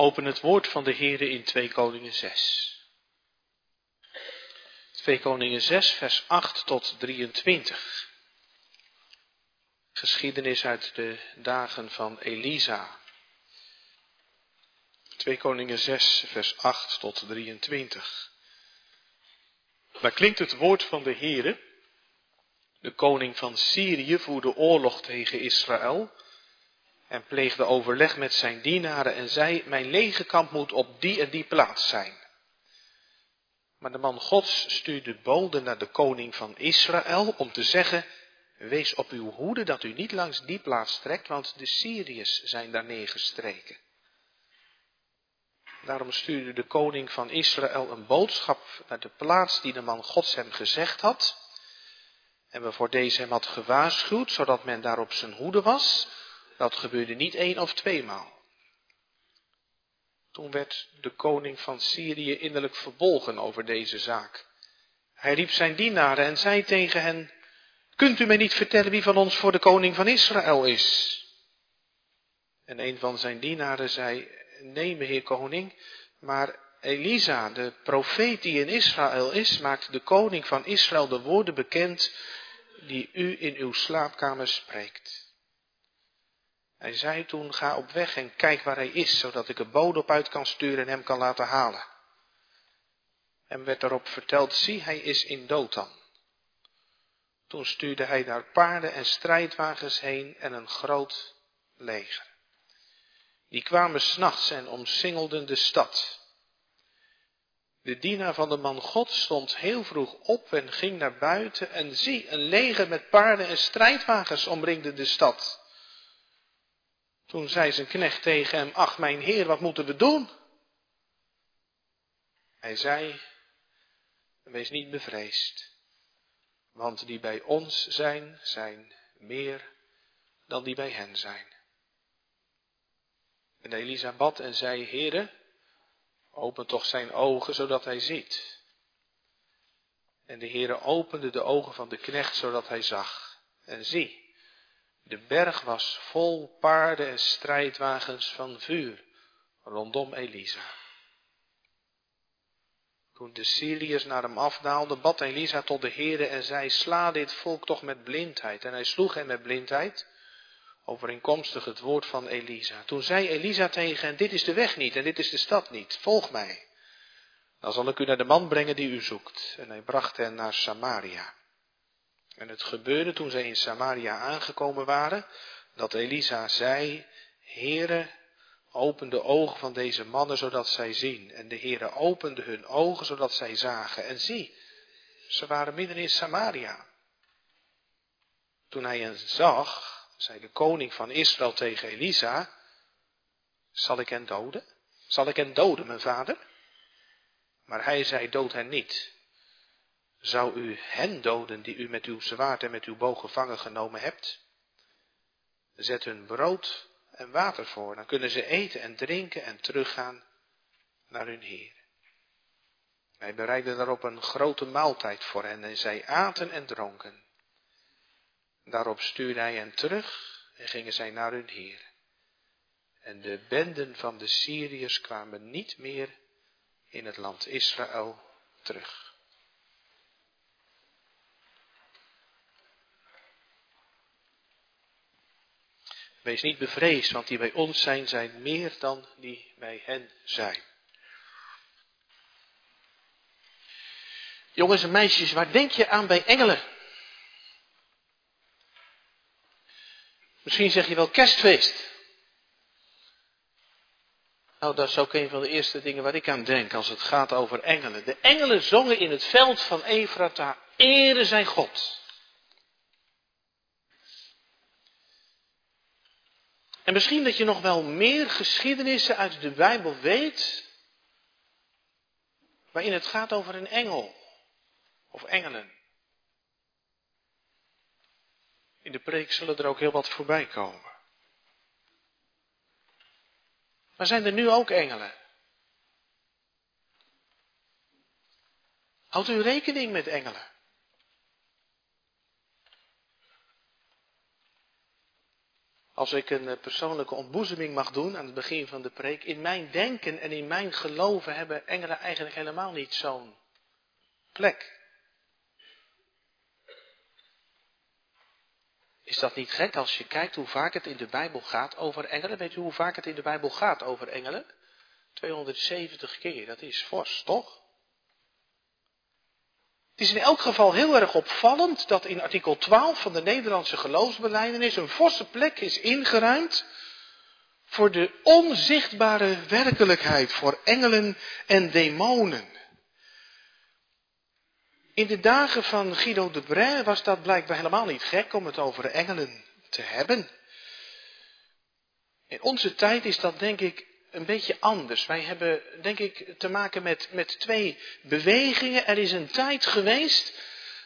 Open het woord van de Heere in 2 Koningen 6. 2 Koningen 6, vers 8 tot 23. Geschiedenis uit de dagen van Elisa. 2 Koningen 6, vers 8 tot 23. Daar klinkt het woord van de Heere. De koning van Syrië voerde oorlog tegen Israël en pleegde overleg met zijn dienaren en zei, mijn legerkamp moet op die en die plaats zijn. Maar de man Gods stuurde boden naar de koning van Israël om te zeggen, wees op uw hoede dat u niet langs die plaats trekt, want de Syriërs zijn daar neergestreken. Daarom stuurde de koning van Israël een boodschap naar de plaats die de man Gods hem gezegd had. En waarvoor deze hem had gewaarschuwd, zodat men daar op zijn hoede was. Dat gebeurde niet één of tweemaal. Toen werd de koning van Syrië innerlijk verbolgen over deze zaak. Hij riep zijn dienaren en zei tegen hen, kunt u mij niet vertellen wie van ons voor de koning van Israël is? En een van zijn dienaren zei, nee, meheer koning, maar Elisa, de profeet die in Israël is, maakt de koning van Israël de woorden bekend die u in uw slaapkamer spreekt. Hij zei toen, ga op weg en kijk waar hij is, zodat ik een bode op uit kan sturen en hem kan laten halen. En werd daarop verteld, zie, hij is in Dothan. Toen stuurde hij daar paarden en strijdwagens heen en een groot leger. Die kwamen s'nachts en omsingelden de stad. De dienaar van de man God stond heel vroeg op en ging naar buiten en zie, een leger met paarden en strijdwagens omringde de stad. Toen zei zijn knecht tegen hem, ach mijn heer, wat moeten we doen? Hij zei, wees niet bevreesd, want die bij ons zijn, zijn meer dan die bij hen zijn. En Elisa bad en zei, Heere, open toch zijn ogen, zodat hij ziet. En de Heere opende de ogen van de knecht, zodat hij zag. En zie, de berg was vol paarden en strijdwagens van vuur rondom Elisa. Toen de Syriërs naar hem afdaalden, bad Elisa tot de Heere en zei, sla dit volk toch met blindheid. En hij sloeg hen met blindheid, overeenkomstig het woord van Elisa. Toen zei Elisa tegen hen, dit is de weg niet en dit is de stad niet, volg mij. Dan zal ik u naar de man brengen die u zoekt. En hij bracht hen naar Samaria. En het gebeurde toen zij in Samaria aangekomen waren, dat Elisa zei, Heere, open de ogen van deze mannen, zodat zij zien. En de Heere opende hun ogen, zodat zij zagen. En zie, ze waren midden in Samaria. Toen hij hen zag, zei de koning van Israël tegen Elisa, zal ik hen doden? Zal ik hen doden, mijn vader? Maar hij zei, dood hen niet. Zou u hen doden die u met uw zwaard en met uw boog gevangen genomen hebt? Zet hun brood en water voor, dan kunnen ze eten en drinken en teruggaan naar hun Heer. Hij bereidde daarop een grote maaltijd voor hen en zij aten en dronken. Daarop stuurde hij hen terug en gingen zij naar hun Heer. En de benden van de Syriërs kwamen niet meer in het land Israël terug. Wees niet bevreesd, want die bij ons zijn, zijn meer dan die bij hen zijn. Jongens en meisjes, waar denk je aan bij engelen? Misschien zeg je wel kerstfeest. Nou, dat is ook een van de eerste dingen waar ik aan denk als het gaat over engelen. De engelen zongen in het veld van Efrata, ere zijn God. En misschien dat je nog wel meer geschiedenissen uit de Bijbel weet, waarin het gaat over een engel of engelen. In de preek zullen er ook heel wat voorbij komen. Maar zijn er nu ook engelen? Houdt u rekening met engelen? Als ik een eh, persoonlijke ontboezeming mag doen aan het begin van de preek, in mijn denken en in mijn geloven hebben engelen eigenlijk helemaal niet zo'n plek. Is dat niet gek als je kijkt hoe vaak het in de Bijbel gaat over engelen? Weet u hoe vaak het in de Bijbel gaat over engelen? 270 keer, dat is fors, toch? Het is in elk geval heel erg opvallend dat in artikel 12 van de Nederlandse geloofsbeleidenis een forse plek is ingeruimd voor de onzichtbare werkelijkheid, voor engelen en demonen. In de dagen van Guido de Bray was dat blijkbaar helemaal niet gek om het over engelen te hebben. In onze tijd is dat denk ik een beetje anders. Wij hebben, denk ik, te maken met, met twee bewegingen. Er is een tijd geweest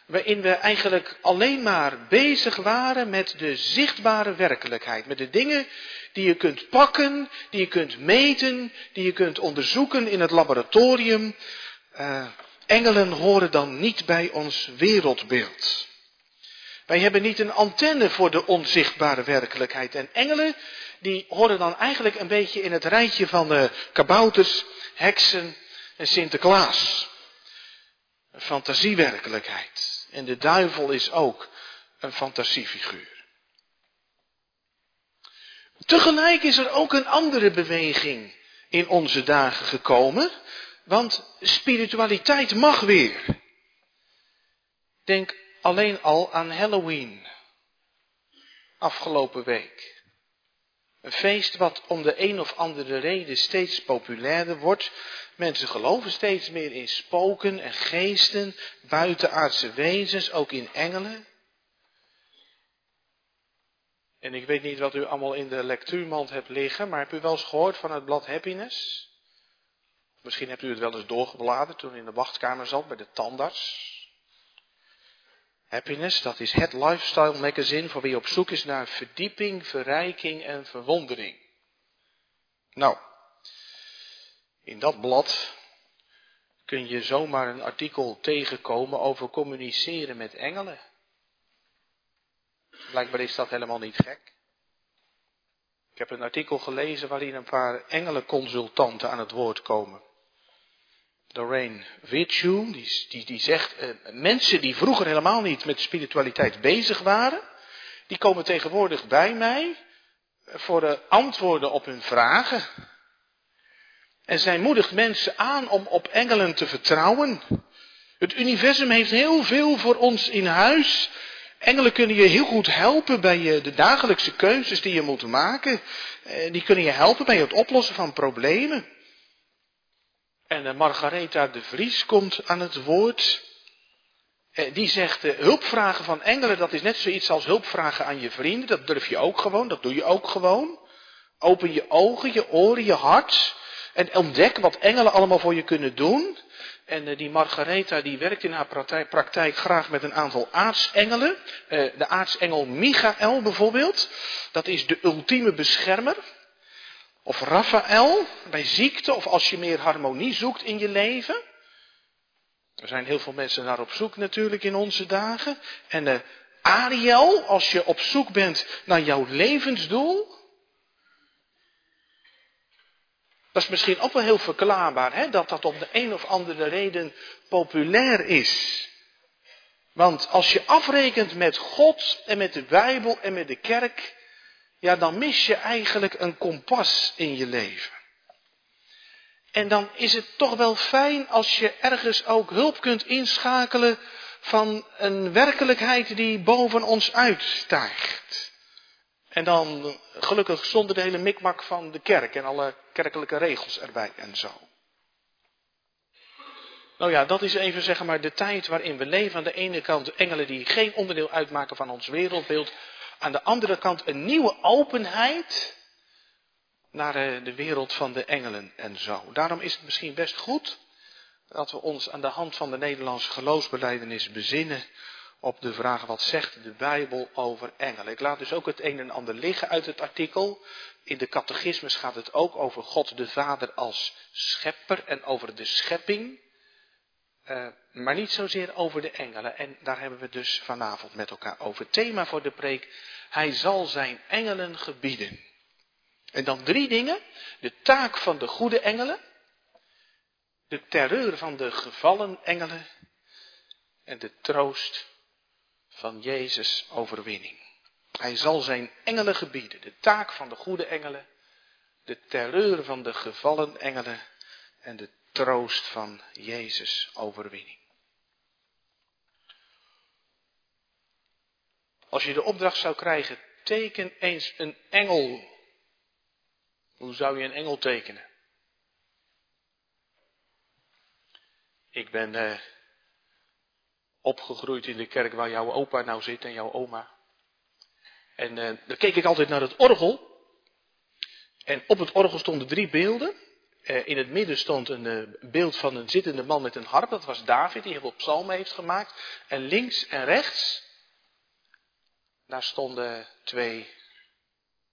waarin we eigenlijk alleen maar bezig waren met de zichtbare werkelijkheid. Met de dingen die je kunt pakken, die je kunt meten, die je kunt onderzoeken in het laboratorium. Uh, engelen horen dan niet bij ons wereldbeeld. Wij hebben niet een antenne voor de onzichtbare werkelijkheid. En engelen, die horen dan eigenlijk een beetje in het rijtje van de kabouters, heksen en Sinterklaas. Een fantasiewerkelijkheid. En de duivel is ook een fantasiefiguur. Tegelijk is er ook een andere beweging in onze dagen gekomen, want spiritualiteit mag weer. Denk alleen al aan Halloween. Afgelopen week. Een feest wat om de een of andere reden steeds populairder wordt. Mensen geloven steeds meer in spoken en geesten, buitenaardse wezens, ook in engelen. En ik weet niet wat u allemaal in de lectuurmand hebt liggen, maar hebt u wel eens gehoord van het blad Happiness? Misschien hebt u het wel eens doorgebladerd toen u in de wachtkamer zat bij de tandarts. Happiness, dat is het lifestyle magazine voor wie op zoek is naar verdieping, verrijking en verwondering. Nou, in dat blad kun je zomaar een artikel tegenkomen over communiceren met engelen. Blijkbaar is dat helemaal niet gek. Ik heb een artikel gelezen waarin een paar engelenconsultanten aan het woord komen. Doreen Virtue, die, die, die zegt, eh, mensen die vroeger helemaal niet met spiritualiteit bezig waren, die komen tegenwoordig bij mij voor de antwoorden op hun vragen. En zij moedigt mensen aan om op engelen te vertrouwen. Het universum heeft heel veel voor ons in huis. Engelen kunnen je heel goed helpen bij de dagelijkse keuzes die je moet maken. Eh, die kunnen je helpen bij het oplossen van problemen. En eh, Margaretha de Vries komt aan het woord. Eh, die zegt, uh, hulpvragen van engelen, dat is net zoiets als hulpvragen aan je vrienden. Dat durf je ook gewoon, dat doe je ook gewoon. Open je ogen, je oren, je hart. En ontdek wat engelen allemaal voor je kunnen doen. En die Margaretha die werkt in haar praktijk, praktijk graag met een aantal aartsengelen. de aartsengel Michael bijvoorbeeld. Dat is de ultieme beschermer. Of Raphaël bij ziekte of als je meer harmonie zoekt in je leven. Er zijn heel veel mensen naar op zoek natuurlijk in onze dagen. En uh, Ariel, als je op zoek bent naar jouw levensdoel. Dat is misschien ook wel heel verklaarbaar, hè, dat dat om de een of andere reden populair is. Want als je afrekent met God en met de Bijbel en met de kerk, ja, dan mis je eigenlijk een kompas in je leven. En dan is het toch wel fijn als je ergens ook hulp kunt inschakelen van een werkelijkheid die boven ons uitstijgt. En dan gelukkig zonder de hele mikmak van de kerk en alle kerkelijke regels erbij en zo. Nou ja, dat is even zeg maar de tijd waarin we leven. Aan de ene kant engelen die geen onderdeel uitmaken van ons wereldbeeld, aan de andere kant een nieuwe openheid naar eh, de wereld van de engelen en zo. Daarom is het misschien best goed dat we ons aan de hand van de Nederlandse geloofsbeleidenis bezinnen op de vraag wat zegt de Bijbel over engelen. Ik laat dus ook het een en ander liggen uit het artikel. In de catechismus gaat het ook over God de Vader als schepper en over de schepping. Uh, maar niet zozeer over de engelen. En daar hebben we dus vanavond met elkaar over. Thema voor de preek. Hij zal zijn engelen gebieden. En dan drie dingen. De taak van de goede engelen. De terreur van de gevallen engelen. En de troost van Jezus overwinning. Hij zal zijn engelen gebieden. De taak van de goede engelen. De terreur van de gevallen engelen. En de troost van Jezus overwinning. Als je de opdracht zou krijgen, teken eens een engel. Hoe zou je een engel tekenen? Ik ben eh, opgegroeid in de kerk waar jouw opa nou zit en jouw oma. En eh, dan keek ik altijd naar het orgel. En op het orgel stonden drie beelden. Eh, in het midden stond een eh, beeld van een zittende man met een harp. Dat was David, die heel veel psalmen heeft gemaakt. En links en rechts, daar stonden twee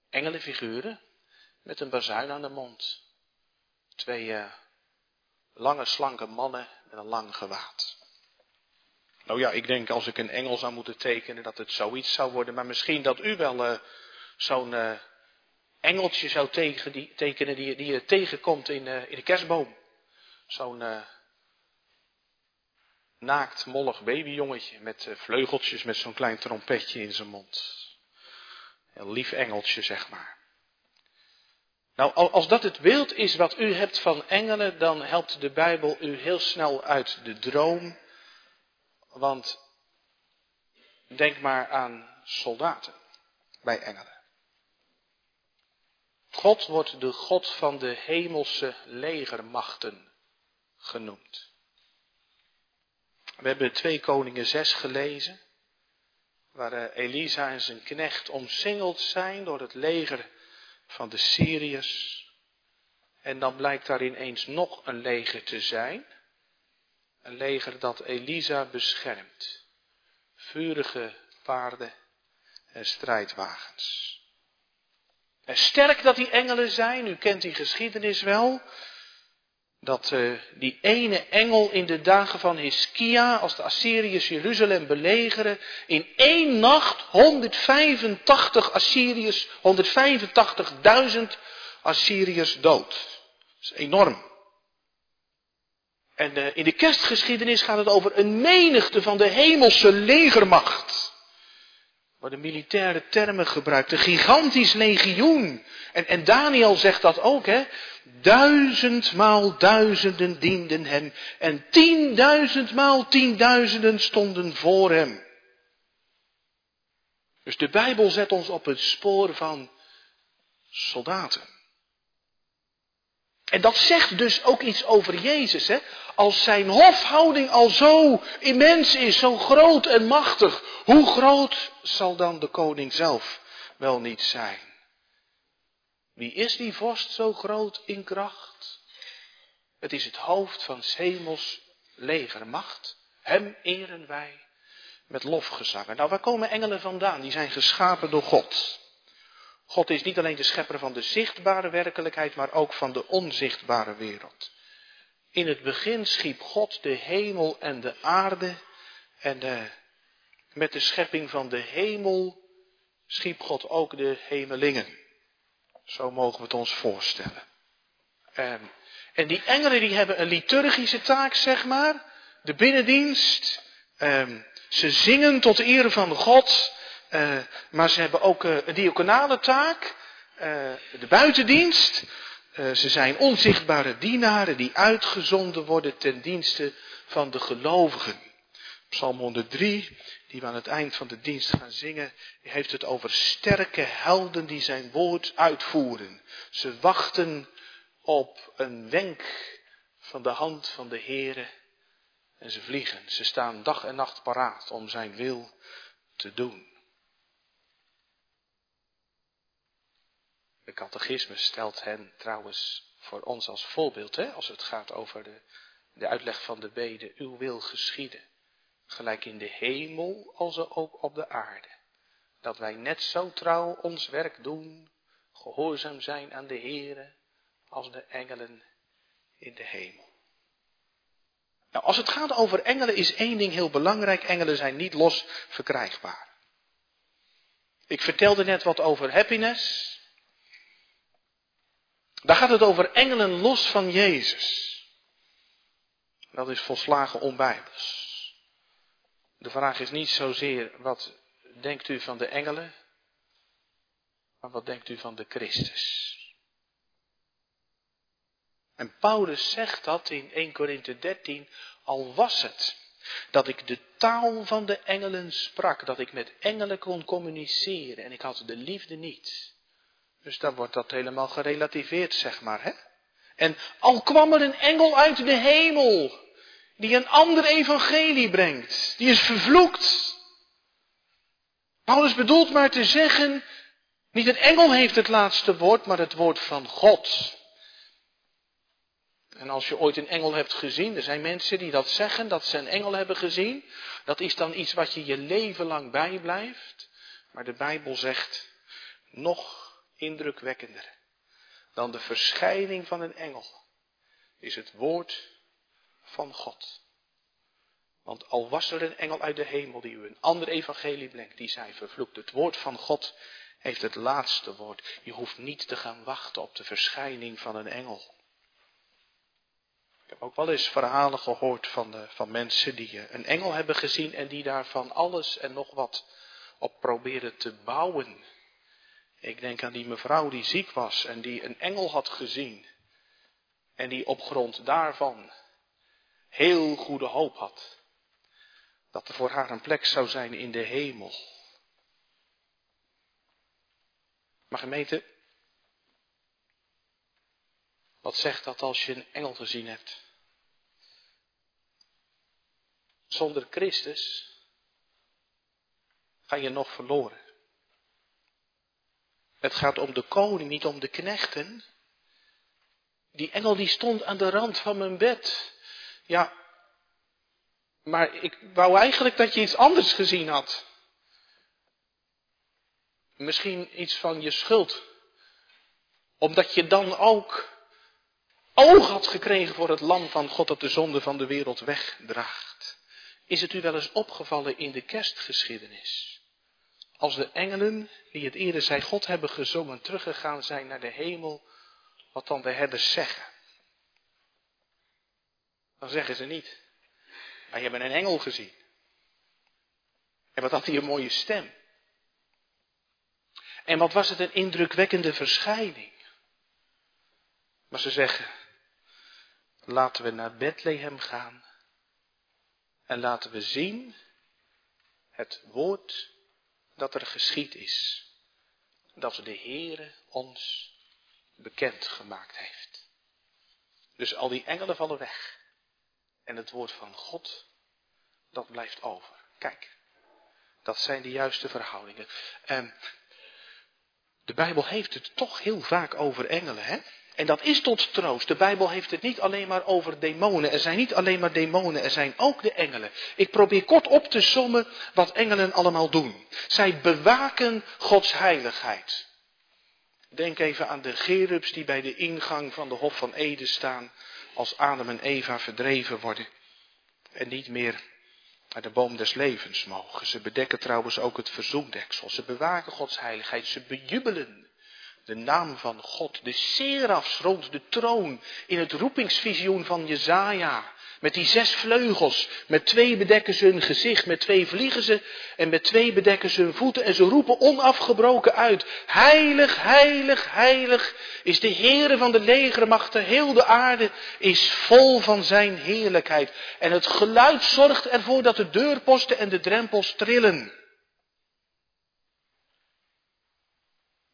engelenfiguren met een bazuin aan de mond. Twee uh, lange, slanke mannen met een lang gewaad. Nou ja, ik denk als ik een engel zou moeten tekenen dat het zoiets zou worden. Maar misschien dat u wel uh, zo'n uh, engeltje zou tekenen die, tekenen die, die je tegenkomt in, in de kerstboom. Zo'n naakt, mollig babyjongetje met vleugeltjes met zo'n klein trompetje in zijn mond. Een lief engeltje, zeg maar. Nou, als dat het beeld is wat u hebt van engelen, dan helpt de Bijbel u heel snel uit de droom want denk maar aan soldaten bij engelen. God wordt de God van de hemelse legermachten genoemd. We hebben 2 Koningen 6 gelezen, waar eh, Elisa en zijn knecht omsingeld zijn door het leger van de Syriërs. En dan blijkt daar ineens nog een leger te zijn. Een leger dat Elisa beschermt. Vurige paarden en strijdwagens. En sterk dat die engelen zijn, u kent die geschiedenis wel. Dat uh, die ene engel in de dagen van Hiskia, als de Assyriërs Jeruzalem belegeren, in één nacht 185 Assyriërs, 185.000 Assyriërs dood. Dat is enorm. En uh, in de kerstgeschiedenis gaat het over een menigte van de hemelse legermacht. Worden militaire termen gebruikt. Een gigantisch legioen. En, en Daniel zegt dat ook, hè. Duizendmaal duizenden dienden hem. En tienduizendmaal tienduizenden stonden voor hem. Dus de Bijbel zet ons op het spoor van soldaten. En dat zegt dus ook iets over Jezus. Hè? Als zijn hofhouding al zo immens is, zo groot en machtig, hoe groot zal dan de koning zelf wel niet zijn? Wie is die vorst zo groot in kracht? Het is het hoofd van hemels legermacht. Hem eren wij met lofgezangen. Nou, waar komen engelen vandaan? Die zijn geschapen door God. God is niet alleen de schepper van de zichtbare werkelijkheid, maar ook van de onzichtbare wereld. In het begin schiep God de hemel en de aarde. En de, met de schepping van de hemel schiep God ook de hemelingen. Zo mogen we het ons voorstellen. En, en die engelen die hebben een liturgische taak, zeg maar. De binnendienst. Um, ze zingen tot eer van God. Uh, maar ze hebben ook uh, een diaconale taak, uh, de buitendienst. ze zijn onzichtbare dienaren die uitgezonden worden ten dienste van de gelovigen. Psalm 103, die we aan het eind van de dienst gaan zingen, heeft het over sterke helden die zijn woord uitvoeren. Ze wachten op een wenk van de hand van de Heere en ze vliegen. Ze staan dag en nacht paraat om zijn wil te doen. De catechisme stelt hen trouwens voor ons als voorbeeld, hè, als het gaat over de, de uitleg van de bede, uw wil geschieden, gelijk in de hemel als ook op de aarde. Dat wij net zo trouw ons werk doen, gehoorzaam zijn aan de Heere, als de engelen in de hemel. Nou, als het gaat over engelen is één ding heel belangrijk. Engelen zijn niet los verkrijgbaar. Ik vertelde net wat over happiness. Daar gaat het over engelen los van Jezus. Dat is volslagen onbijbels. De vraag is niet zozeer wat denkt u van de engelen, maar wat denkt u van de Christus? En Paulus zegt dat in 1 Korinthe 13, al was het dat ik de taal van de engelen sprak, dat ik met engelen kon communiceren en ik had de liefde niet. Dus dan wordt dat helemaal gerelativeerd, zeg maar. Hè? En al kwam er een engel uit de hemel, die een ander evangelie brengt, die is vervloekt. Paulus bedoelt maar te zeggen, niet een engel heeft het laatste woord, maar het woord van God. En als je ooit een engel hebt gezien, er zijn mensen die dat zeggen, dat ze een engel hebben gezien, dat is dan iets wat je je leven lang bijblijft. Maar de Bijbel zegt, nog indrukwekkender dan de verschijning van een engel is het woord van God. Want al was er een engel uit de hemel die u een ander evangelie brengt, die zei vervloekt, het woord van God heeft het laatste woord. Je hoeft niet te gaan wachten op de verschijning van een engel. Ik heb ook wel eens verhalen gehoord van, de, van mensen die eh, een engel hebben gezien en die daarvan alles en nog wat op proberen te bouwen. Ik denk aan die mevrouw die ziek was en die een engel had gezien. En die op grond daarvan heel goede hoop had. Dat er voor haar een plek zou zijn in de hemel. Maar gemeente, wat zegt dat als je een engel gezien hebt? Zonder Christus ga je nog verloren. Het gaat om de koning, niet om de knechten. Die engel die stond aan de rand van mijn bed. Ja, maar ik wou eigenlijk dat je iets anders gezien had. Misschien iets van je schuld. Omdat je dan ook oog had gekregen voor het lam van God dat de zonde van de wereld wegdraagt. Is het u wel eens opgevallen in de kerstgeschiedenis? Als de engelen, die het eerder zij God hebben gezongen, teruggegaan zijn naar de hemel, wat dan de herders zeggen. Dan zeggen ze niet, wij hebben een engel gezien. En wat had hij een mooie stem. En wat was het een indrukwekkende verschijning. Maar ze zeggen, laten we naar Bethlehem gaan en laten we zien het woord dat er geschied is. Dat de Heere ons bekend gemaakt heeft. Dus al die engelen vallen weg. En het woord van God, dat blijft over. Kijk, dat zijn de juiste verhoudingen. En de Bijbel heeft het toch heel vaak over engelen, hè? En dat is tot troost. De Bijbel heeft het niet alleen maar over demonen. Er zijn niet alleen maar demonen, er zijn ook de engelen. Ik probeer kort op te sommen wat engelen allemaal doen. Zij bewaken Gods heiligheid. Denk even aan de gerubs die bij de ingang van de Hof van Eden staan als Adam en Eva verdreven worden en niet meer naar de boom des levens mogen. Ze bedekken trouwens ook het verzoendeksel. Ze bewaken Gods heiligheid. Ze bejubelen de naam van God. De serafs rond de troon in het roepingsvisioen van Jezaja. Met die zes vleugels. Met twee bedekken ze hun gezicht. Met twee vliegen ze. En met twee bedekken ze hun voeten. En ze roepen onafgebroken uit. Heilig, heilig, heilig is de Heere van de legermachten. Heel de aarde is vol van zijn heerlijkheid. En het geluid zorgt ervoor dat de deurposten en de drempels trillen.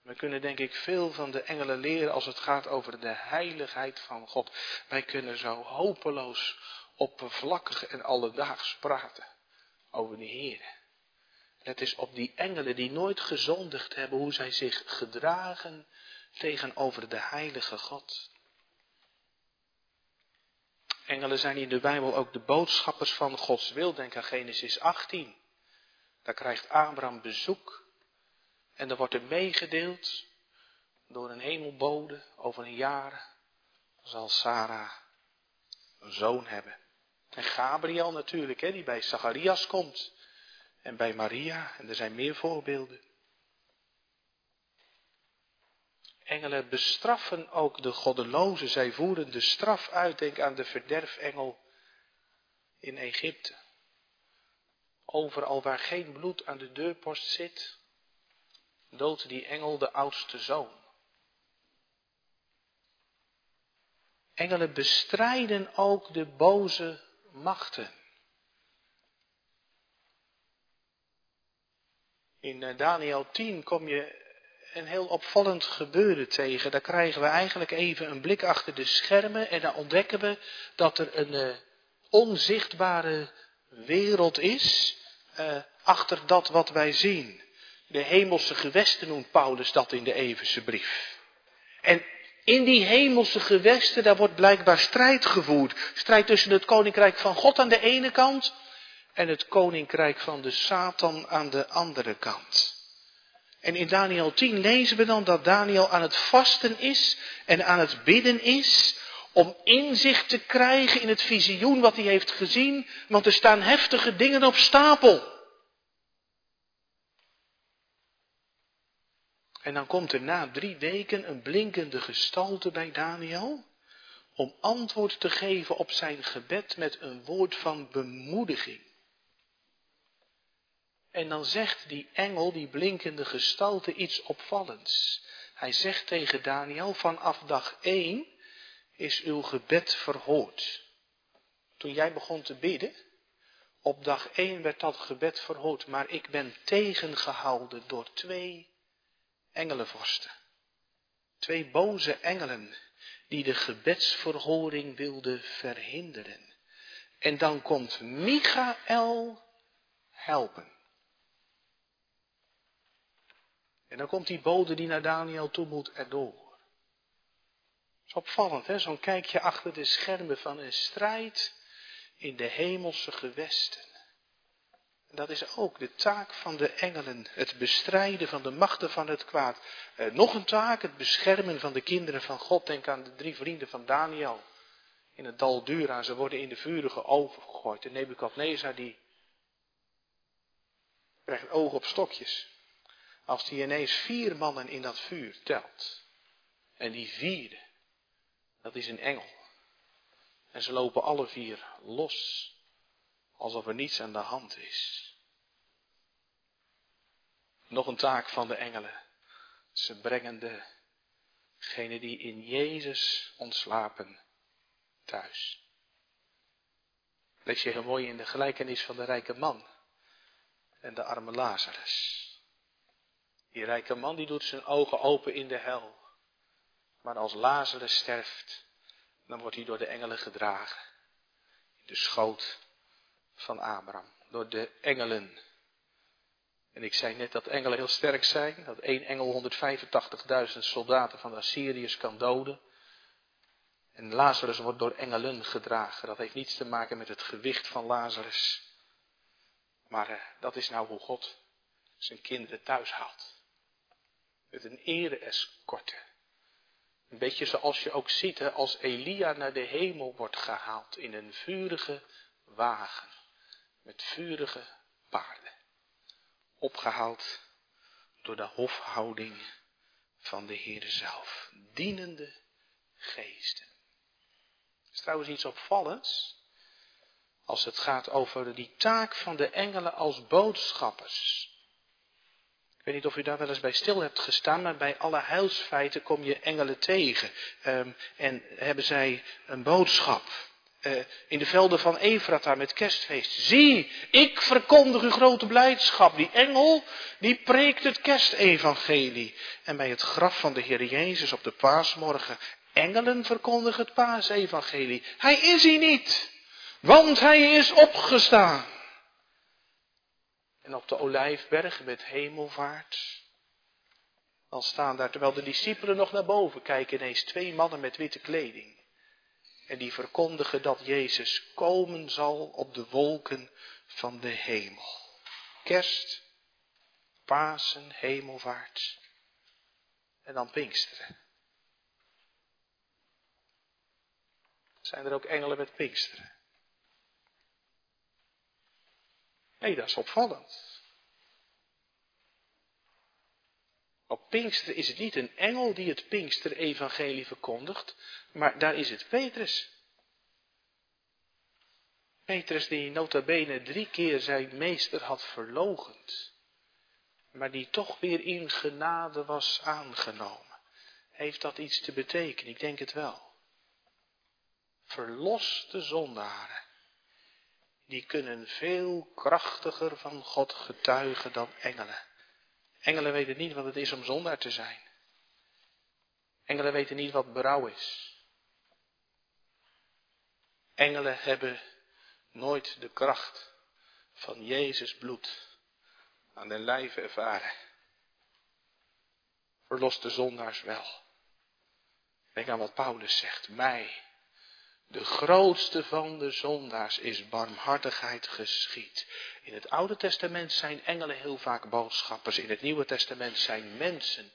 We kunnen denk ik veel van de engelen leren als het gaat over de heiligheid van God. Wij kunnen zo hopeloos oppervlakkig en alledaags praten over de Heer. Het is op die engelen die nooit gezondigd hebben hoe zij zich gedragen tegenover de heilige God. Engelen zijn in de Bijbel ook de boodschappers van Gods wil. Denk aan Genesis 18. Daar krijgt Abraham bezoek en er wordt er meegedeeld door een hemelbode over een jaar zal Sarah een zoon hebben. En Gabriel natuurlijk, hè, die bij Zacharias komt. En bij Maria. En er zijn meer voorbeelden. Engelen bestraffen ook de goddelozen. Zij voeren de straf uit. Denk aan de verderfengel in Egypte. Overal waar geen bloed aan de deurpost zit, doodt die engel de oudste zoon. Engelen bestrijden ook de boze machten. In eh, Daniel 10 kom je een heel opvallend gebeuren tegen. Daar krijgen we eigenlijk even een blik achter de schermen en dan ontdekken we dat er een uh, onzichtbare wereld is uh, achter dat wat wij zien. De hemelse gewesten noemt Paulus dat in de Everse brief. En in die hemelse gewesten, daar wordt blijkbaar strijd gevoerd. Strijd tussen het koninkrijk van God aan de ene kant en het koninkrijk van de Satan aan de andere kant. En in Daniel 10 lezen we dan dat Daniel aan het vasten is en aan het bidden is om inzicht te krijgen in het visioen wat hij heeft gezien, want er staan heftige dingen op stapel. En dan komt er na drie weken een blinkende gestalte bij Daniel om antwoord te geven op zijn gebed met een woord van bemoediging. En dan zegt die engel, die blinkende gestalte, iets opvallends. Hij zegt tegen Daniel, vanaf dag 1 is uw gebed verhoord. Toen jij begon te bidden, op dag 1 werd dat gebed verhoord, maar ik ben tegengehouden door twee engelenvorsten. Twee boze engelen die de gebedsverhoring wilden verhinderen. En dan komt Michael helpen. En dan komt die bode die naar Daniel toe moet erdoor. Het is opvallend, hè? Zo'n kijkje achter de schermen van een strijd in de hemelse gewesten. Dat is ook de taak van de engelen, het bestrijden van de machten van het kwaad. Eh, nog een taak, het beschermen van de kinderen van God. Denk aan de drie vrienden van Daniel in het dal Dura. Ze worden in de vurige oven gegooid. En Nebukadnezar die krijgt oog op stokjes. Als die ineens vier mannen in dat vuur telt. En die vierde, dat is een engel. En ze lopen alle vier los alsof er niets aan de hand is. Nog een taak van de engelen. Ze brengen degene die in Jezus ontslapen thuis. Lees je heel mooi in de gelijkenis van de rijke man en de arme Lazarus. Die rijke man die doet zijn ogen open in de hel. Maar als Lazarus sterft, dan wordt hij door de engelen gedragen. In de schoot van Abraham. Door de engelen. En ik zei net dat engelen heel sterk zijn. Dat één engel 185.000 soldaten van de Assyriërs kan doden. En Lazarus wordt door engelen gedragen. Dat heeft niets te maken met het gewicht van Lazarus. Maar uh, dat is nou hoe God zijn kinderen thuis haalt. Met een ere-escorte. Een beetje zoals je ook ziet als Elia naar de hemel wordt gehaald in een vurige wagen met vurige paarden, opgehaald door de hofhouding van de Heer zelf, dienende geesten. Het is trouwens iets opvallends als het gaat over die taak van de engelen als boodschappers. Ik weet niet of u daar wel eens bij stil hebt gestaan, maar bij alle heilsfeiten kom je engelen tegen. Um, en hebben zij een boodschap. Uh, in de velden van Efrata met kerstfeest. Zie, ik verkondig uw grote blijdschap. Die engel, die preekt het kerstevangelie. En bij het graf van de Heer Jezus op de paasmorgen, engelen verkondigen het paasevangelie. Hij is hier niet, want hij is opgestaan. En op de olijfberg met hemelvaart, dan staan daar, terwijl de discipelen nog naar boven kijken, ineens twee mannen met witte kleding. En die verkondigen dat Jezus komen zal op de wolken van de hemel. Kerst, Pasen, hemelvaart en dan Pinksteren. Zijn er ook engelen met Pinksteren? hey, dat is opvallend. Op Pinkster is het niet een engel die het Pinkster-evangelie verkondigt, maar daar is het Petrus. Petrus die nota bene drie keer zijn meester had verlogend, maar die toch weer in genade was aangenomen. Heeft dat iets te betekenen? Ik denk het wel. Verloste zondaren, die kunnen veel krachtiger van God getuigen dan engelen. Engelen weten niet wat het is om zondaar te zijn. Engelen weten niet wat berouw is. Engelen hebben nooit de kracht van Jezus bloed aan den lijve ervaren. Verloste zondaars wel. Denk aan wat Paulus zegt. Mij, de grootste van de zondaars, is barmhartigheid geschied. In het Oude Testament zijn engelen heel vaak boodschappers. In het Nieuwe Testament zijn mensen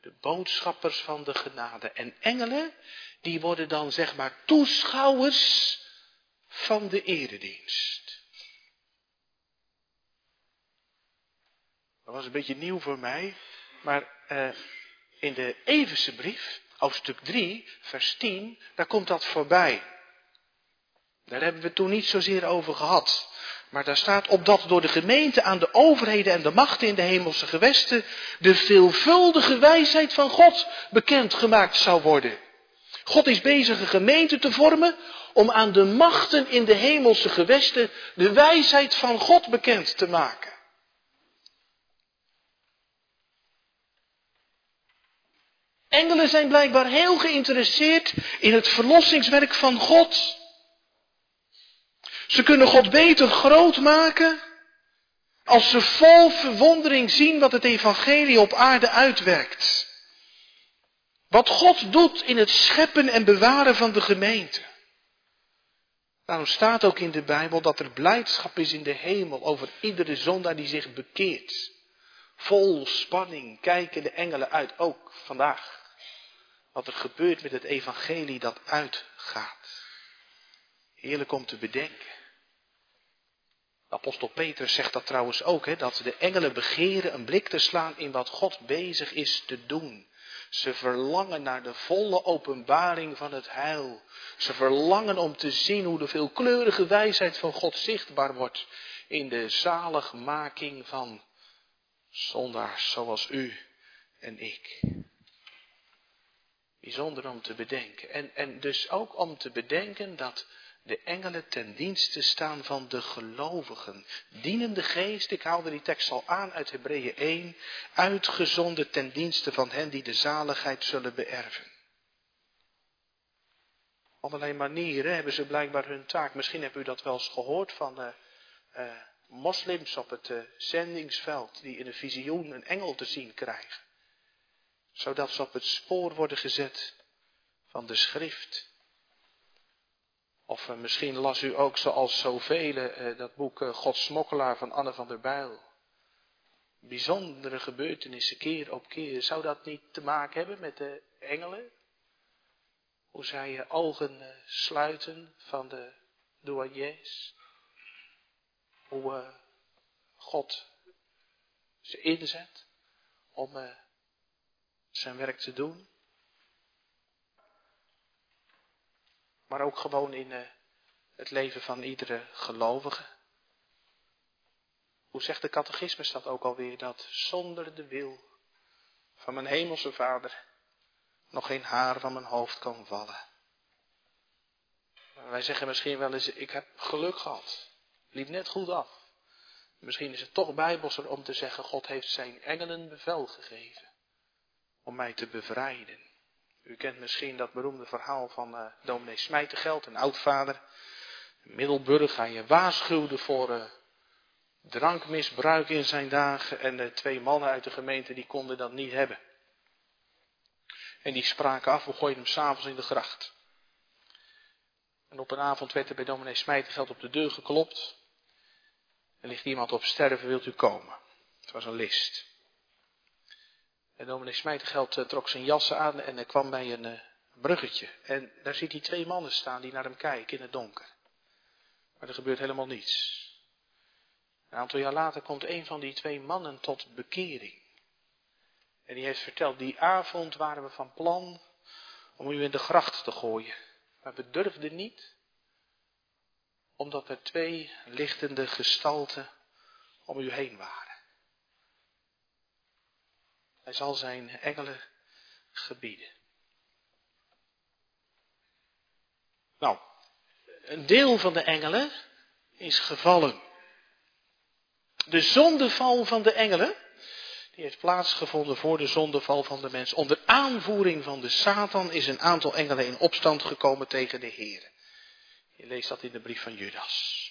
de boodschappers van de genade. En engelen, die worden dan zeg maar toeschouwers van de eredienst. Dat was een beetje nieuw voor mij, maar uh, in de Everse brief, hoofdstuk 3, vers 10, daar komt dat voorbij. Daar hebben we het toen niet zozeer over gehad. Maar daar staat op dat door de gemeente aan de overheden en de machten in de hemelse gewesten de veelvuldige wijsheid van God bekendgemaakt zou worden. God is bezig een gemeente te vormen om aan de machten in de hemelse gewesten de wijsheid van God bekend te maken. Engelen zijn blijkbaar heel geïnteresseerd in het verlossingswerk van God. Ze kunnen God beter groot maken als ze vol verwondering zien wat het evangelie op aarde uitwerkt. Wat God doet in het scheppen en bewaren van de gemeente. Daarom staat ook in de Bijbel dat er blijdschap is in de hemel over iedere zondaar die zich bekeert. Vol spanning kijken de engelen uit, ook vandaag. Wat er gebeurt met het evangelie dat uitgaat. Heerlijk om te bedenken. apostel Petrus zegt dat trouwens ook, hè, dat de engelen begeren een blik te slaan in wat God bezig is te doen. Ze verlangen naar de volle openbaring van het heil. Ze verlangen om te zien hoe de veelkleurige wijsheid van God zichtbaar wordt in de zaligmaking van zondaars zoals u en ik. Bijzonder om te bedenken. En, en dus ook om te bedenken dat de engelen ten dienste staan van de gelovigen. Dienende geest, ik haalde die tekst al aan uit Hebreeën 1, uitgezonden ten dienste van hen die de zaligheid zullen beërven. Op allerlei manieren hebben ze blijkbaar hun taak. Misschien hebt u dat wel eens gehoord van uh, uh, moslims op het uh, zendingsveld, die in een visioen een engel te zien krijgen. Zodat ze op het spoor worden gezet van de schrift. Of uh, misschien las u ook zoals zoveel uh, dat boek Godsmokkelaar van Anne van der Bijl. Bijzondere gebeurtenissen keer op keer. Zou dat niet te maken hebben met de engelen? Hoe zij je ogen sluiten van de douaniers. Hoe God ze inzet om zijn werk te doen. Maar ook gewoon in uh, het leven van iedere gelovige. Hoe zegt de catechismus dat ook alweer? Dat zonder de wil van mijn hemelse vader nog geen haar van mijn hoofd kan vallen. Wij zeggen misschien wel eens, ik heb geluk gehad. Liep net goed af. Misschien is het toch bijbelser om te zeggen, God heeft zijn engelen bevel gegeven om mij te bevrijden. U kent misschien dat beroemde verhaal van uh, dominee Smijtegeld, een oudvader. Middelburg, hij waarschuwde voor uh, drankmisbruik in zijn dagen. En de twee mannen uit de gemeente die konden dat niet hebben. En die spraken af, we gooien hem s'avonds in de gracht. En op een avond werd er bij dominee Smijtegeld op de deur geklopt. Er ligt iemand op sterven, wilt u komen? Het was een list. En dominee Smijtergeld uh, trok zijn jassen aan en kwam bij een uh, bruggetje. En daar ziet hij twee mannen staan die naar hem kijken in het donker. Maar er gebeurt helemaal niets. Een aantal jaar later komt een van die twee mannen tot bekering. En die heeft verteld, die avond waren we van plan om u in de gracht te gooien. Maar we durfden niet, omdat er twee lichtende gestalten om u heen waren. Hij zal zijn engelen gebieden. Nou, een deel van de engelen is gevallen. De zondeval van de engelen, die heeft plaatsgevonden voor de zondeval van de mens. Onder aanvoering van de Satan is een aantal engelen in opstand gekomen tegen de Heer. Je leest dat in de brief van Judas.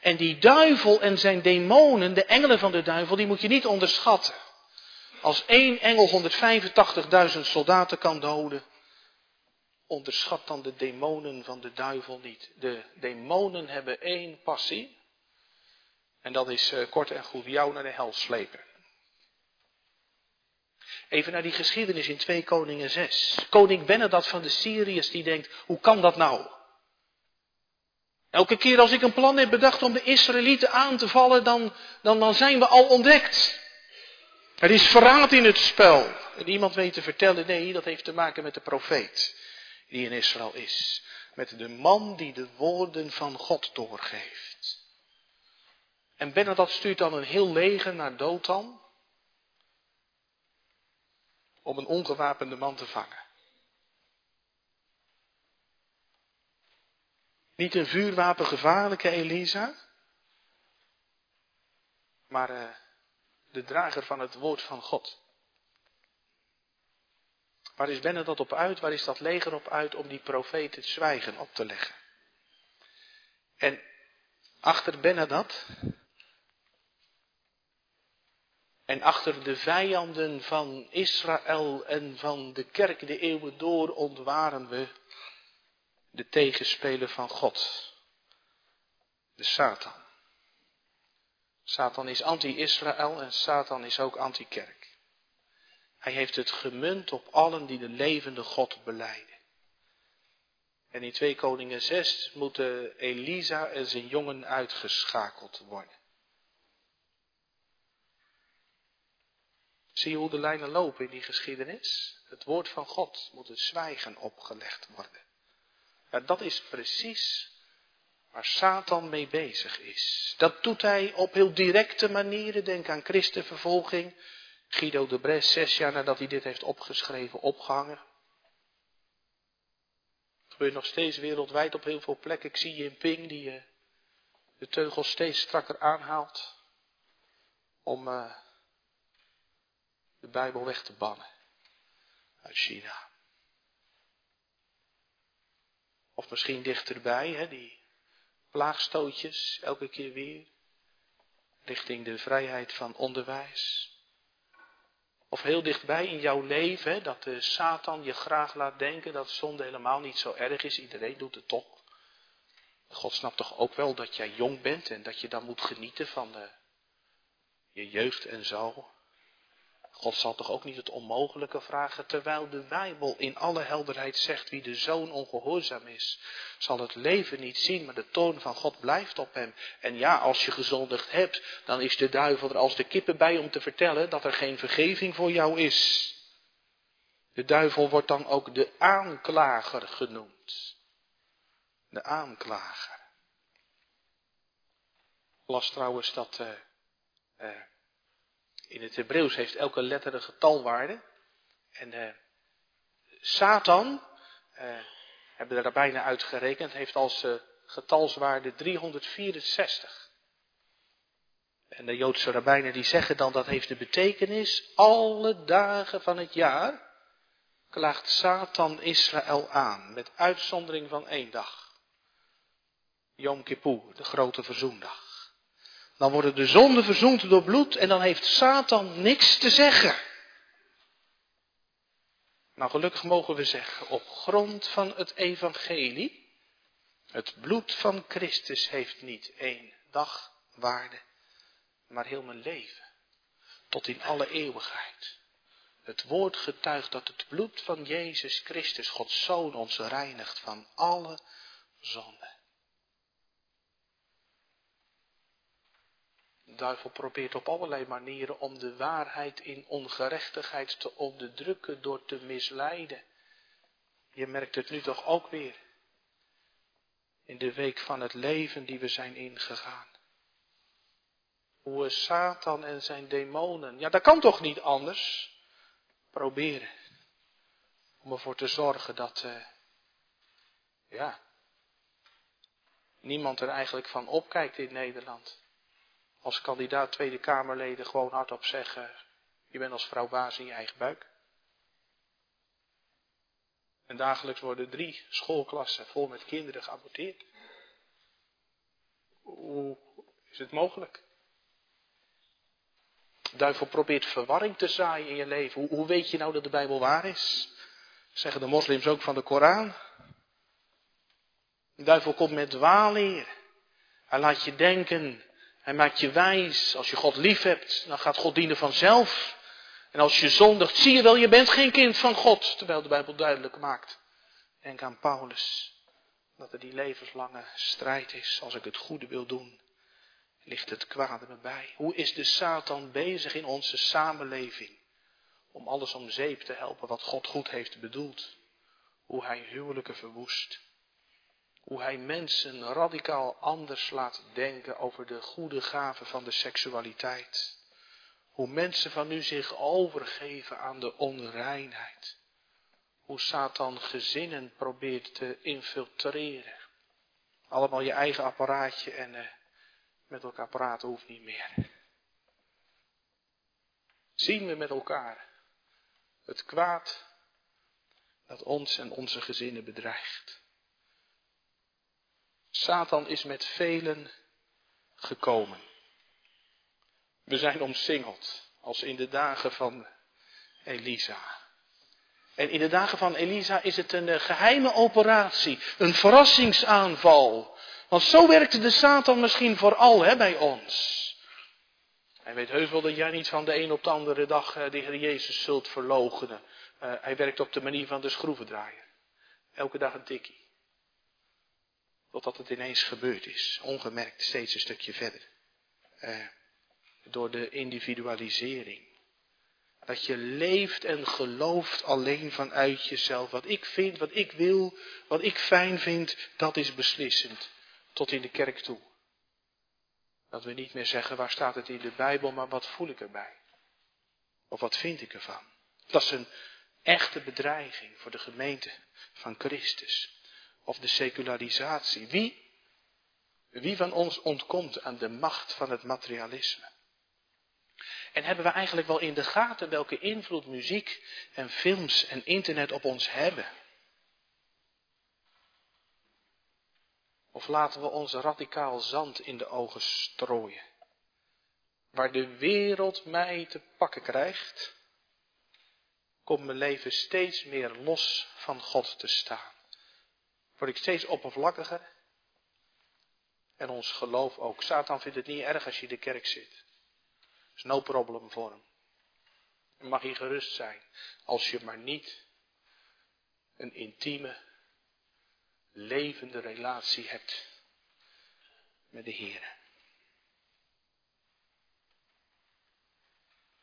En die duivel en zijn demonen, de engelen van de duivel, die moet je niet onderschatten. Als één engel 185.000 soldaten kan doden, onderschat dan de demonen van de duivel niet. De demonen hebben één passie. En dat is uh, kort en goed jou naar de hel slepen. Even naar die geschiedenis in 2 Koningen 6. Koning Benedat van de Syriërs die denkt, hoe kan dat nou? Elke keer als ik een plan heb bedacht om de Israëlieten aan te vallen, dan, dan, dan zijn we al ontdekt. Er is verraad in het spel. En iemand weet te vertellen, nee, dat heeft te maken met de profeet die in Israël is. Met de man die de woorden van God doorgeeft. En Benadat stuurt dan een heel leger naar Dothan. Om een ongewapende man te vangen. Niet een vuurwapen gevaarlijke Elisa. Maar uh, de drager van het woord van God. Waar is dat op uit? Waar is dat leger op uit om die profeet het zwijgen op te leggen? En achter dat en achter de vijanden van Israël en van de kerk de eeuwen door ontwaren we de tegenspeler van God, de Satan. Satan is anti-Israël en Satan is ook anti-kerk. Hij heeft het gemunt op allen die de levende God beleiden. En in 2 Koningen 6 moeten Elisa en zijn jongen uitgeschakeld worden. Zie je hoe de lijnen lopen in die geschiedenis? Het woord van God moet het zwijgen opgelegd worden. Ja, dat is precies waar Satan mee bezig is. Dat doet hij op heel directe manieren. Denk aan christenvervolging. Guido de Bres, zes jaar nadat hij dit heeft opgeschreven, opgehangen. Het gebeurt nog steeds wereldwijd op heel veel plekken. Ik zie je in Ping die uh, de teugels steeds strakker aanhaalt. Om uh, de Bijbel weg te bannen uit China. Of misschien dichterbij, hè, die plaagstootjes elke keer weer. Richting de vrijheid van onderwijs. Of heel dichtbij in jouw leven, dat de Satan je graag laat denken dat zonde helemaal niet zo erg is. Iedereen doet het toch. God snapt toch ook wel dat jij jong bent en dat je dan moet genieten van de, je jeugd en zo. God zal toch ook niet het onmogelijke vragen, terwijl de Bijbel in alle helderheid zegt wie de zoon ongehoorzaam is, zal het leven niet zien, maar de toon van God blijft op hem. En ja, als je gezondigd hebt, dan is de duivel er als de kippen bij om te vertellen dat er geen vergeving voor jou is. De duivel wordt dan ook de aanklager genoemd. De aanklager. Las trouwens dat uh, in het Hebreeuws heeft elke letter een getalwaarde. En uh, Satan, uh, hebben de rabbijnen uitgerekend, heeft als uh, getalswaarde 364. En de Joodse rabbijnen die zeggen dan dat heeft de betekenis, alle dagen van het jaar klaagt Satan Israël aan, met uitzondering van één dag. Yom Kippur, de grote verzoendag. Dan worden de zonden verzoend door bloed en dan heeft Satan niks te zeggen. Nou, gelukkig mogen we zeggen, op grond van het evangelie, het bloed van Christus heeft niet één dag waarde, maar heel mijn leven, tot in alle eeuwigheid. Het woord getuigt dat het bloed van Jezus Christus, Gods Zoon, ons reinigt van alle zonde. Duivel probeert op allerlei manieren om de waarheid in ongerechtigheid te onderdrukken door te misleiden. Je merkt het nu toch ook weer. In de week van het leven die we zijn ingegaan. Hoe Satan en zijn demonen, ja dat kan toch niet anders, proberen. Om ervoor te zorgen dat, uh, ja, niemand er eigenlijk van opkijkt in Nederland. Als kandidaat Tweede Kamerleden gewoon hardop zeggen, je bent als vrouw baas in je eigen buik. En dagelijks worden drie schoolklassen vol met kinderen geaborteerd. Hoe is het mogelijk? De duivel probeert verwarring te zaaien in je leven. Hoe, weet je nou dat de Bijbel waar is? Zeggen de moslims ook van de Koran. De duivel komt met dwaalleer. Hij laat je denken. Hij maakt je wijs. Als je God lief hebt, dan gaat God dienen vanzelf. En als je zondigt, zie je wel, je bent geen kind van God. Terwijl de Bijbel duidelijk maakt. Denk aan Paulus. Dat er die levenslange strijd is. Als ik het goede wil doen, ligt het kwade me bij. Hoe is de Satan bezig in onze samenleving? Om alles om zeep te helpen wat God goed heeft bedoeld. Hoe hij huwelijken verwoest. Hoe hij mensen radicaal anders laat denken over de goede gaven van de seksualiteit. Hoe mensen van nu zich overgeven aan de onreinheid. Hoe Satan gezinnen probeert te infiltreren. Allemaal je eigen apparaatje en uh, met elkaar praten hoeft niet meer. Zien we met elkaar het kwaad dat ons en onze gezinnen bedreigt. Satan is met velen gekomen. We zijn omsingeld, als in de dagen van Elisa. En in de dagen van Elisa is het een eh, geheime operatie, een verrassingsaanval. Want zo werkte de Satan misschien vooral hè, bij ons. Hij weet heus dat jij niet van de een op de andere dag eh, de Heer Jezus zult verloochenen. Uh, hij werkt op de manier van de schroevendraaier. Elke dag een tikkie. Totdat het ineens gebeurd is. Ongemerkt steeds een stukje verder. Uh, door de individualisering. Dat je leeft en gelooft alleen vanuit jezelf. Wat ik vind, wat ik wil, wat ik fijn vind, dat is beslissend. Tot in de kerk toe. Dat we niet meer zeggen waar staat het in de Bijbel, maar wat voel ik erbij? Of wat vind ik ervan? Dat is een echte bedreiging voor de gemeente van Christus of de secularisatie. Wie, wie van ons ontkomt aan de macht van het materialisme? En hebben we eigenlijk wel in de gaten welke invloed muziek en films en internet op ons hebben? Of laten we ons radicaal zand in de ogen strooien? Waar de wereld mij te pakken krijgt, komt mijn leven steeds meer los van God te staan word ik steeds oppervlakkiger. En ons geloof ook. Satan vindt het niet erg als je in de kerk zit. is no problem voor hem. En mag hij gerust zijn. Als je maar niet een intieme, levende relatie hebt met de Heer.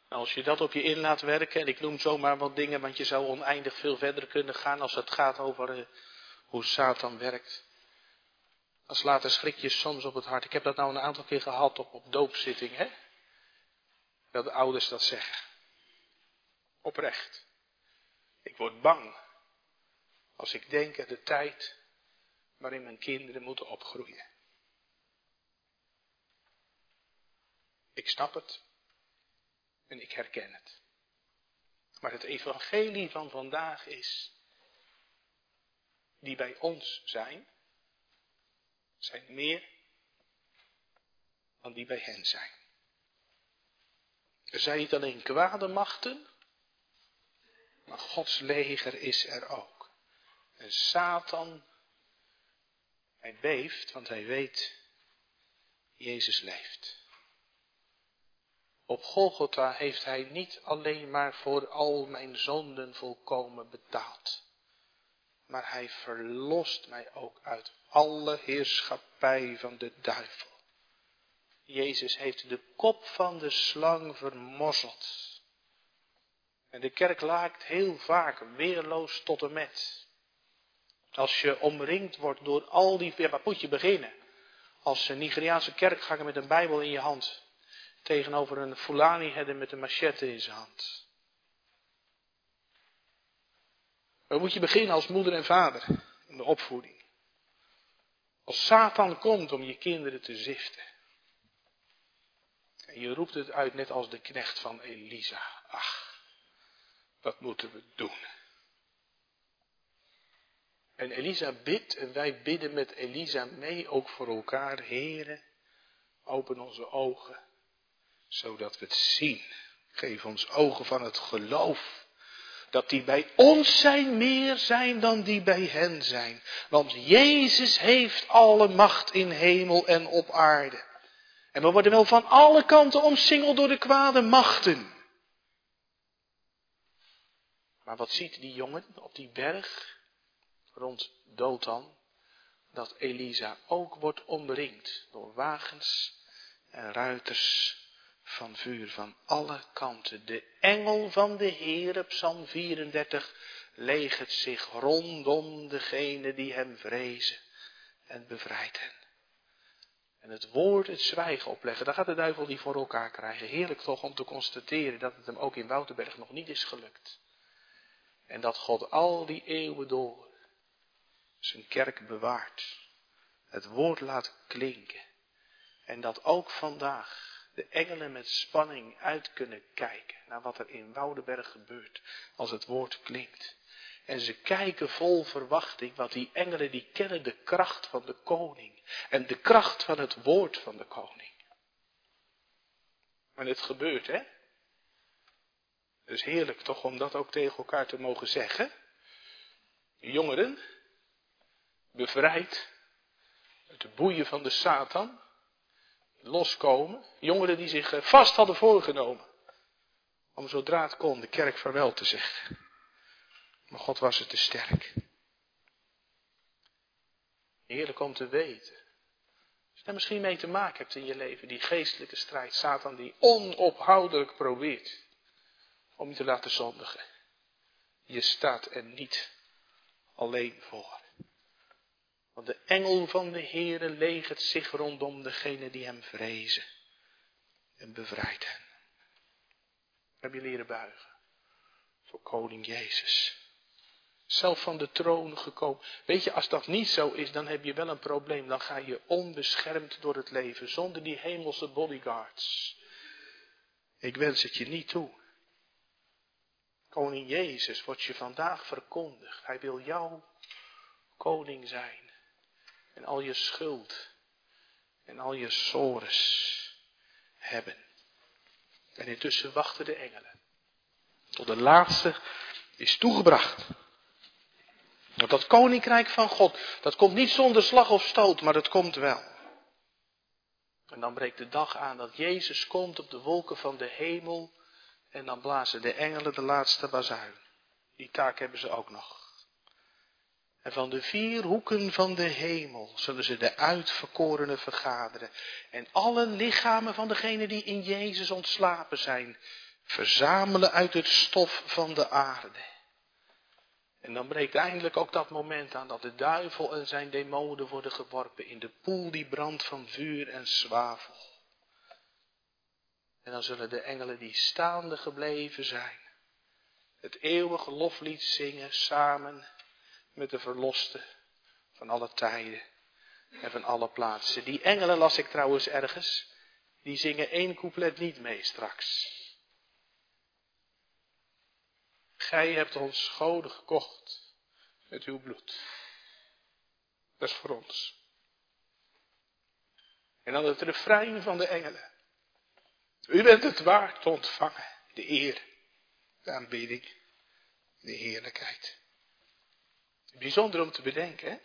Als je dat op je in laat werken, en ik noem zomaar wat dingen, want je zou oneindig veel verder kunnen gaan als het gaat over eh, hoe Satan werkt. Als later schrik je soms op het hart. Ik heb dat nou een aantal keer gehad op, op doopzitting, hè? Dat de ouders dat zeggen. Oprecht. Ik word bang als ik denk aan de tijd waarin mijn kinderen moeten opgroeien. Ik snap het en ik herken het. Maar het evangelie van vandaag is die bij ons zijn, zijn meer dan die bij hen zijn. Er zijn niet alleen kwade machten, maar Gods leger is er ook. En Satan, hij beeft, want hij weet, Jezus leeft. Op Golgotha heeft hij niet alleen maar voor al mijn zonden volkomen betaald maar hij verlost mij ook uit alle heerschappij van de duivel. Jezus heeft de kop van de slang vermorzeld. En de kerk laakt heel vaak weerloos tot en met. Als je omringd wordt door al die, ja, waar moet je beginnen? Als een Nigeriaanse kerkganger met een Bijbel in je hand. Tegenover een Fulani herder met een machette in zijn hand. Waar moet je beginnen als moeder en vader in de opvoeding? Als Satan komt om je kinderen te ziften. En je roept het uit net als de knecht van Elisa. Ach, wat moeten we doen? En Elisa bidt en wij bidden met Elisa mee, ook voor elkaar. Heren, open onze ogen, zodat we het zien. Geef ons ogen van het geloof. Dat die bij ons zijn meer zijn dan die bij hen zijn. Want Jezus heeft alle macht in hemel en op aarde. En we worden wel van alle kanten omsingeld door de kwade machten. Maar wat ziet die jongen op die berg? rond Dothan, dat Elisa ook wordt omringd door wagens en ruiters van vuur van alle kanten. De engel van de Heer, Psalm 34, legert zich rondom degene die hem vrezen en bevrijdt hen. En het woord, het zwijgen opleggen, daar gaat de duivel niet voor elkaar krijgen. Heerlijk toch om te constateren dat het hem ook in Wouterberg nog niet is gelukt. En dat God al die eeuwen door zijn kerk bewaart. Het woord laat klinken. En dat ook vandaag de engelen met spanning uit kunnen kijken naar wat er in Woudenberg gebeurt als het woord klinkt. En ze kijken vol verwachting, want die engelen die kennen de kracht van de koning en de kracht van het woord van de koning. En het gebeurt, hè? Is heerlijk toch om dat ook tegen elkaar te mogen zeggen. Jongeren, bevrijd uit de boeien van de Satan, loskomen. Jongeren die zich eh, vast hadden voorgenomen om zodra het kon de kerk vaarwel te zeggen. Maar God was het te sterk. Heerlijk om te weten. Als je daar misschien mee te maken hebt in je leven, die geestelijke strijd, Satan die onophoudelijk probeert om je te laten zondigen. Je staat er niet alleen voor. Want de engel van de Heere legert zich rondom degene die hem vrezen. En bevrijdt hen. Heb je leren buigen. Voor koning Jezus. Zelf van de troon gekomen. Weet je, als dat niet zo is, dan heb je wel een probleem. Dan ga je onbeschermd door het leven. Zonder die hemelse bodyguards. Ik wens het je niet toe. Koning Jezus wordt je vandaag verkondigd. Hij wil jouw koning zijn en al je schuld en al je sores hebben. En intussen wachten de engelen. Tot de laatste is toegebracht. Want dat koninkrijk van God, dat komt niet zonder slag of stoot, maar dat komt wel. En dan breekt de dag aan dat Jezus komt op de wolken van de hemel. En dan blazen de engelen de laatste bazuin. Die taak hebben ze ook nog. En van de vier hoeken van de hemel zullen ze de uitverkorenen vergaderen. En alle lichamen van degenen die in Jezus ontslapen zijn, verzamelen uit het stof van de aarde. En dan breekt eindelijk ook dat moment aan dat de duivel en zijn demonen worden geworpen in de poel die brandt van vuur en zwavel. En dan zullen de engelen die staande gebleven zijn, het eeuwige loflied zingen samen met de verlosten van alle tijden en van alle plaatsen. Die engelen las ik trouwens ergens, die zingen één couplet niet mee straks. Gij hebt ons goden gekocht met uw bloed. Dat is voor ons. En dan het refrein van de engelen. U bent het waard te ontvangen, de eer, de aanbidding, de heerlijkheid. Bijzonder om te bedenken, hè?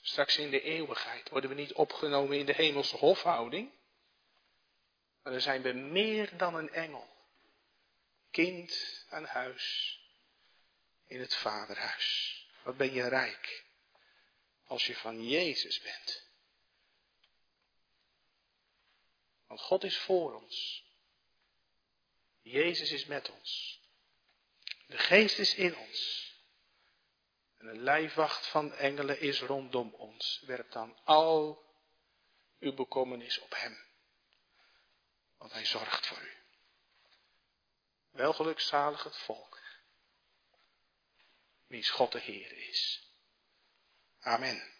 Straks in de eeuwigheid worden we niet opgenomen in de hemelse hofhouding. Maar dan zijn we meer dan een engel. Kind aan huis in het vaderhuis. Wat ben je rijk als je van Jezus bent. Want God is voor ons. Jezus is met ons. De geest is in ons. En een lijfwacht van engelen is rondom ons. Werp dan al uw bekommernis op hem. Want hij zorgt voor u. Welgelukzalig het volk. Wiens God de Heer is. Amen.